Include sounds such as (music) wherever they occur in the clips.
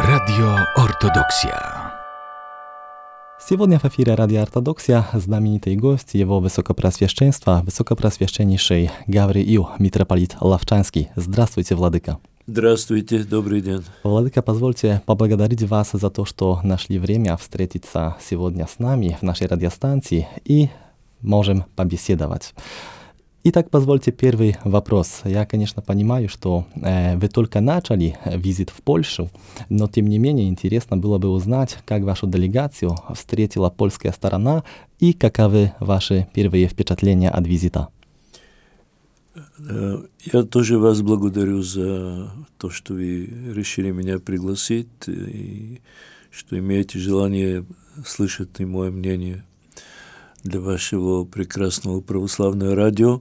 Radio Ortodoksja. Сегодня в эфире Радио Ортодоксия знаменитый гость его Высокопросвященства, Высокопросвященнейший Гавриил, митрополит Лавчанский. Здравствуйте, Владыка. Здравствуйте, добрый день. Владыка, позвольте поблагодарить вас за то, что нашли время встретиться сегодня с нами в нашей радиостанции и можем побеседовать. Итак, позвольте первый вопрос. Я, конечно, понимаю, что э, вы только начали визит в Польшу, но тем не менее интересно было бы узнать, как вашу делегацию встретила польская сторона и каковы ваши первые впечатления от визита. Я тоже вас благодарю за то, что вы решили меня пригласить и что имеете желание слышать и мое мнение для вашего прекрасного православного радио.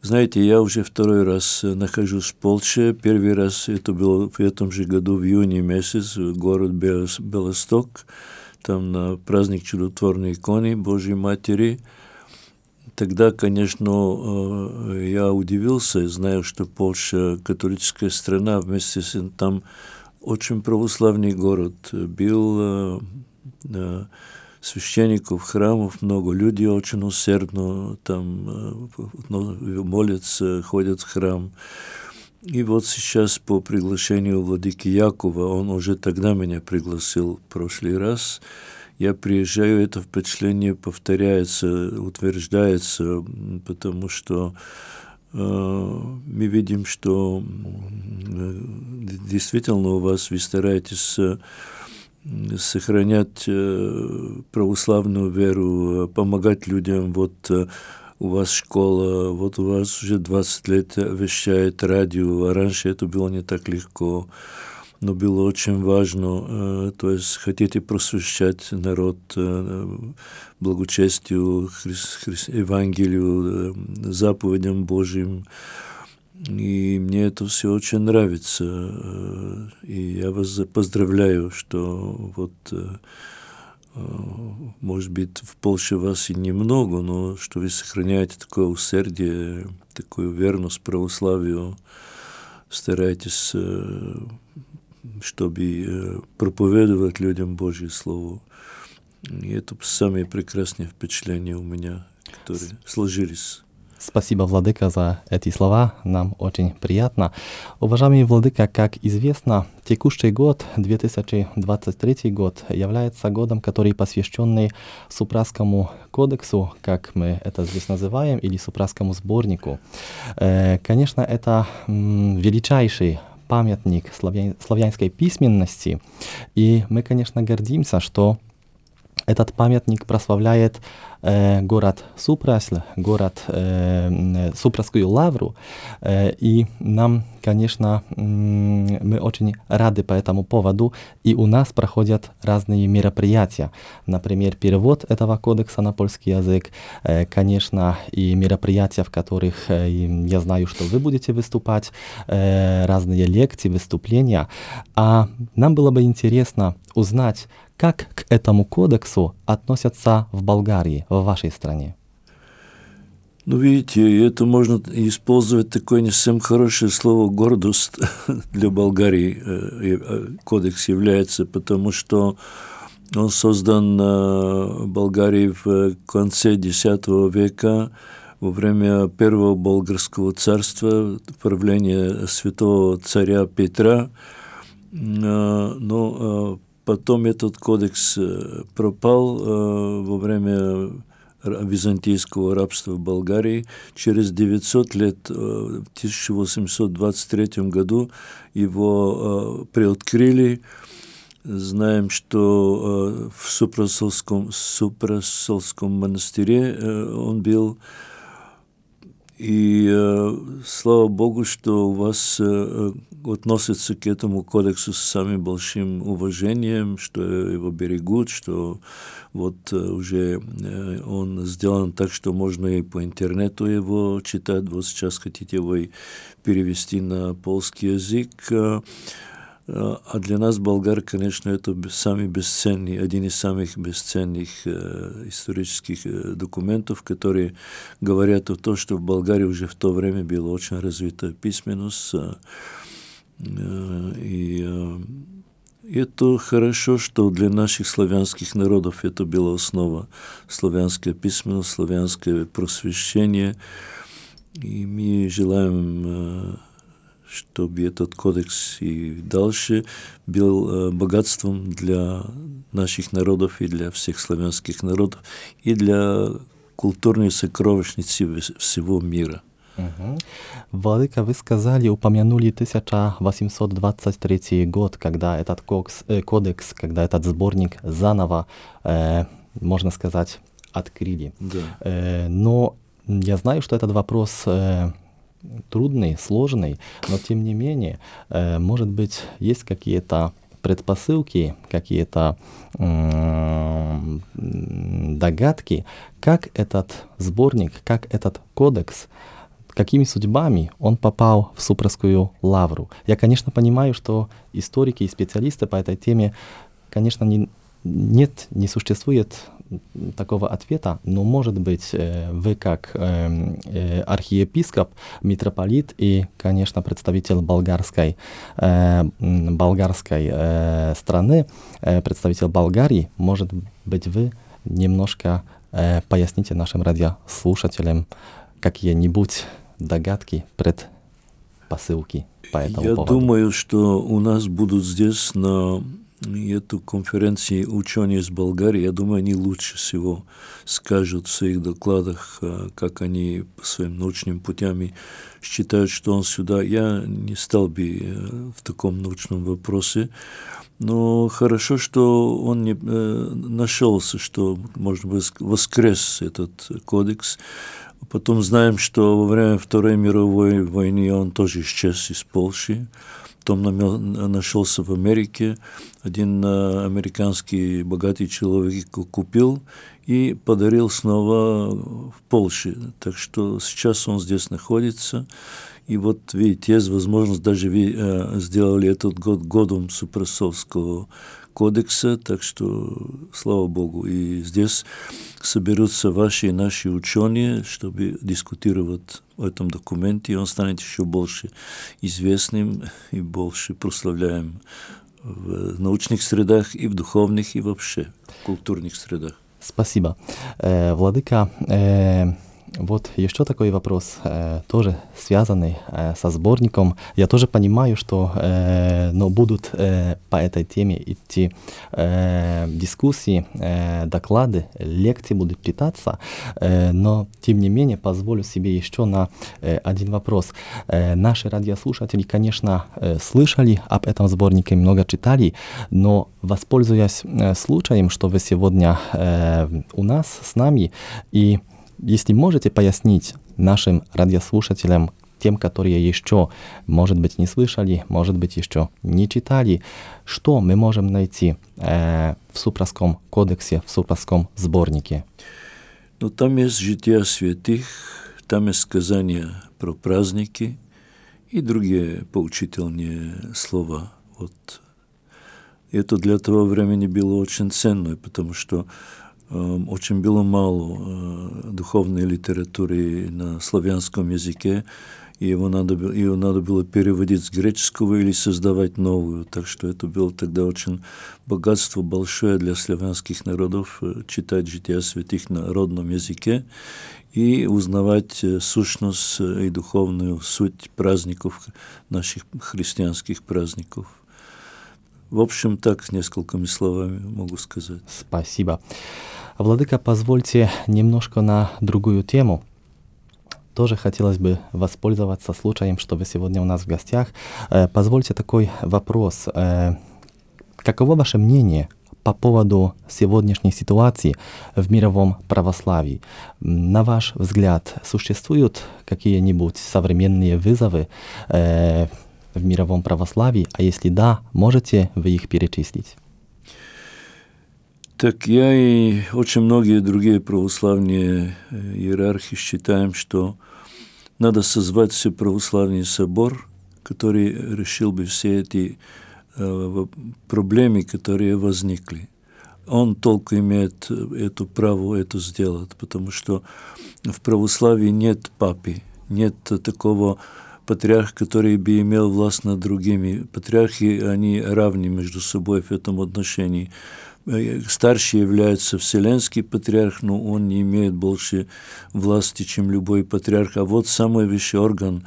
Знаете, я уже второй раз нахожусь в Польше. Первый раз это было в этом же году, в июне месяц, город Белосток, там на праздник чудотворной иконы Божьей Матери. Тогда, конечно, я удивился, знаю, что Польша католическая страна, вместе с там очень православный город. Был священников, храмов много, люди очень усердно там молятся, ходят в храм. И вот сейчас по приглашению Владыки Якова, он уже тогда меня пригласил в прошлый раз, я приезжаю, это впечатление повторяется, утверждается, потому что э, мы видим, что э, действительно у вас вы стараетесь сохранять э, православную веру, помогать людям. Вот э, у вас школа, вот у вас уже 20 лет вещает радио, а раньше это было не так легко, но было очень важно. Э, то есть хотите просвещать народ благочестию, Евангелию, заповедям Божьим, и мне это все очень нравится. Э, и я вас поздравляю, что вот, э, э, может быть, в Польше вас и немного, но что вы сохраняете такое усердие, такую верность православию, стараетесь, чтобы проповедовать людям Божье Слово. И это самые прекрасные впечатления у меня, которые сложились. Спасибо, Владыка, за эти слова. Нам очень приятно. Уважаемый Владыка, как известно, текущий год, 2023 год, является годом, который посвященный Супраскому кодексу, как мы это здесь называем, или Супраскому сборнику. Конечно, это величайший памятник славянской письменности, и мы, конечно, гордимся, что этот памятник прославляет э, город Супрасль, город э, Супрасскую лавру, э, и нам, конечно, мы очень рады по этому поводу, и у нас проходят разные мероприятия, например, перевод этого кодекса на польский язык, э, конечно, и мероприятия, в которых э, я знаю, что вы будете выступать, э, разные лекции, выступления, а нам было бы интересно узнать, как к этому кодексу относятся в Болгарии, в вашей стране? Ну, видите, это можно использовать такое не совсем хорошее слово «гордость» (laughs) для Болгарии. Э, э, кодекс является, потому что он создан в Болгарии в конце X века во время Первого Болгарского царства, правления святого царя Петра. Э, но Потом этот кодекс э, пропал э, во время византийского рабства в Болгарии. Через 900 лет, э, в 1823 году, его приоткрыли. Знаем, что в Супрасолском, Супрасолском монастыре он был. И слава Богу, что у вас относятся к этому кодексу с самым большим уважением, что его берегут, что вот уже он сделан так, что можно и по интернету его читать. Вот сейчас хотите и перевести на польский язык. А для нас, болгар, конечно, это самый бесценный, один из самых бесценных э, исторических э, документов, которые говорят о том, что в Болгарии уже в то время была очень развита письменность, и это хорошо, что для наших славянских народов это была основа. Славянская письменность, славянское просвещение. И мы желаем, э, чтобы этот кодекс и дальше был э, богатством для наших народов и для всех славянских народов, и для культурной сокровищницы всего мира. Угу. Владыка, вы сказали, упомянули 1823 год, когда этот кодекс, э, кодекс когда этот сборник заново, э, можно сказать, открыли. Да. Э, но я знаю, что этот вопрос э, трудный, сложный, но тем не менее, э, может быть, есть какие-то предпосылки, какие-то догадки, как этот сборник, как этот кодекс какими судьбами он попал в Супровскую лавру. Я, конечно, понимаю, что историки и специалисты по этой теме, конечно, не, нет, не существует такого ответа, но, может быть, э, вы как э, э, архиепископ, митрополит и, конечно, представитель болгарской, болгарской страны, представитель Болгарии, может быть, вы немножко поясните нашим радиослушателям какие-нибудь догадки, предпосылки по этому Я поводу? думаю, что у нас будут здесь на эту конференции ученые из Болгарии, я думаю, они лучше всего скажут в своих докладах, а, как они по своим научным путям считают, что он сюда. Я не стал бы э, в таком научном вопросе, но хорошо, что он не э, нашелся, что, может быть, воскрес этот кодекс. Потом знаем, что во время Второй мировой войны он тоже исчез из Польши. Потом нашелся в Америке. Один э, американский богатый человек купил и подарил снова в Польше. Так что сейчас он здесь находится. И вот, видите, есть возможность, даже э, сделали этот год годом Супросовского кодекса, так что слава Богу. И здесь соберутся ваши и наши ученые, чтобы дискутировать о этом документе, и он станет еще больше известным и больше прославляем в научных средах и в духовных, и вообще в культурных средах. Спасибо. Э, Владыка, э, вот еще такой вопрос, э, тоже связанный э, со сборником. Я тоже понимаю, что э, но будут э, по этой теме идти э, дискуссии, э, доклады, лекции будут читаться, э, но тем не менее позволю себе еще на э, один вопрос. Э, наши радиослушатели, конечно, э, слышали об этом сборнике, много читали, но воспользуясь э, случаем, что вы сегодня э, у нас с нами и если можете пояснить нашим радиослушателям, тем, которые еще, может быть, не слышали, может быть, еще не читали, что мы можем найти э, в Супровском кодексе, в Супровском сборнике? Ну, там есть жития святых, там есть сказания про праздники и другие поучительные слова. Вот. Это для того времени было очень ценно, потому что очень было мало э, духовной литературы на славянском языке, и его надо, ее надо было переводить с греческого или создавать новую. Так что это было тогда очень богатство большое для славянских народов э, читать жития святых на родном языке и узнавать э, сущность и духовную суть праздников, наших христианских праздников. В общем, так, несколькими словами могу сказать. Спасибо. Владыка, позвольте немножко на другую тему. Тоже хотелось бы воспользоваться случаем, что вы сегодня у нас в гостях. Э, позвольте такой вопрос. Э, каково ваше мнение по поводу сегодняшней ситуации в мировом православии. На ваш взгляд, существуют какие-нибудь современные вызовы э, в мировом православии? А если да, можете вы их перечислить? Так я и очень многие другие православные э, иерархи считаем, что надо созвать все православный собор, который решил бы все эти э, проблемы, которые возникли. Он только имеет э, это право это сделать, потому что в православии нет папы, нет такого патриарх, который бы имел власть над другими. Патриархи, они равны между собой в этом отношении. Э, старший является Вселенский патриарх, но он не имеет больше власти, чем любой патриарх. А вот самый высший орган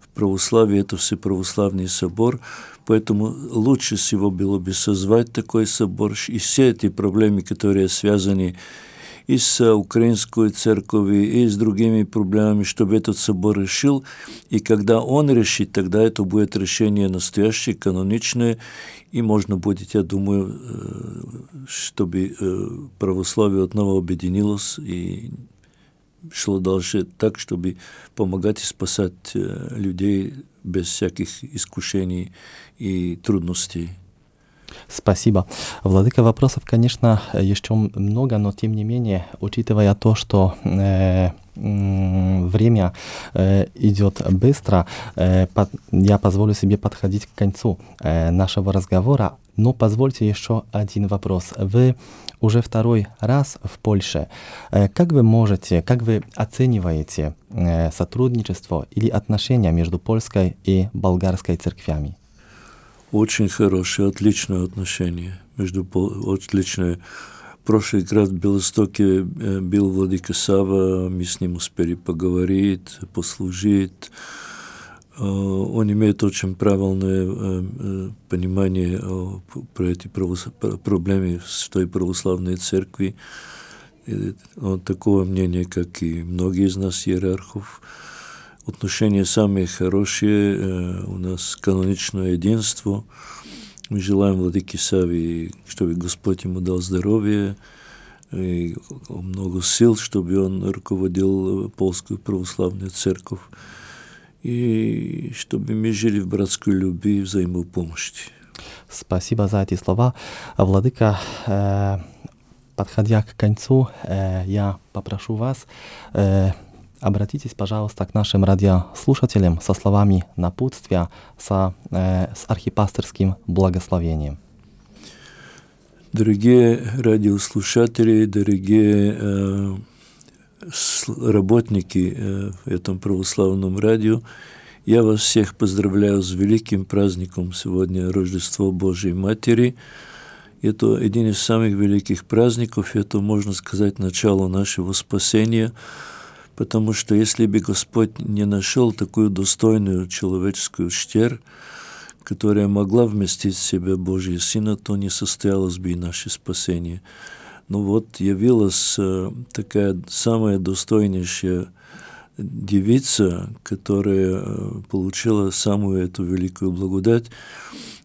в православии – это Всеправославный собор, поэтому лучше всего было бы созвать такой собор, и все эти проблемы, которые связаны и с украинской церковью, и с другими проблемами, чтобы этот собор решил. И когда он решит, тогда это будет решение настоящее, каноничное, и можно будет, я думаю, чтобы православие снова объединилось и шло дальше так, чтобы помогать и спасать людей без всяких искушений и трудностей. Спасибо. Владыка, вопросов, конечно, еще много, но тем не менее, учитывая то, что э, время э, идет быстро, э, под, я позволю себе подходить к концу э, нашего разговора, но позвольте еще один вопрос. Вы уже второй раз в Польше. Э, как вы можете, как вы оцениваете э, сотрудничество или отношения между польской и болгарской церквями? Очень хорошие, отличные отношения между отличные. Прошлый раз в Белостоке был Владыка Сава, мы с ним успели поговорить, послужить. Он имеет очень правильное понимание про эти проблемы в той православной церкви. Он такого мнения, как и многие из нас, иерархов отношения самые хорошие, у нас каноничное единство. Мы желаем Владыке Сави, чтобы Господь ему дал здоровье, и много сил, чтобы он руководил Польскую православную церковь, и чтобы мы жили в братской любви и взаимопомощи. Спасибо за эти слова. Владыка, подходя к концу, я попрошу вас Обратитесь, пожалуйста, к нашим радиослушателям со словами напутствия, со, э, с архипасторским благословением. Дорогие радиослушатели, дорогие э, работники э, в этом православном радио, я вас всех поздравляю с великим праздником сегодня Рождество Божьей Матери. Это один из самых великих праздников, это, можно сказать, начало нашего спасения – потому что если бы Господь не нашел такую достойную человеческую штер, которая могла вместить в себя Божье Сына, то не состоялось бы и наше спасение. Но вот явилась такая самая достойнейшая девица, которая получила самую эту великую благодать.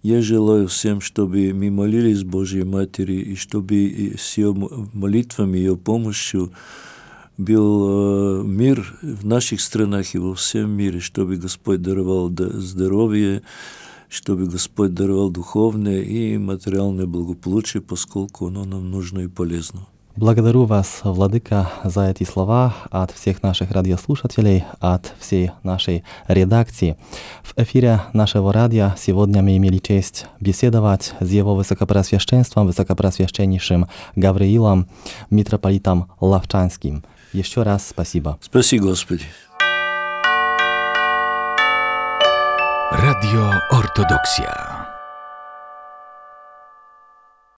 Я желаю всем, чтобы мы молились Божьей Матери, и чтобы с ее молитвами, ее помощью был мир в наших странах и во всем мире, чтобы Господь даровал здоровье, чтобы Господь даровал духовное и материальное благополучие, поскольку оно нам нужно и полезно. Благодарю вас, Владыка, за эти слова от всех наших радиослушателей, от всей нашей редакции. В эфире нашего радио сегодня мы имели честь беседовать с его высокопросвященством, высокопросвященнейшим Гавриилом, митрополитом Лавчанским. Еще раз спасибо. Спаси Господи. Radio Ortodoksja.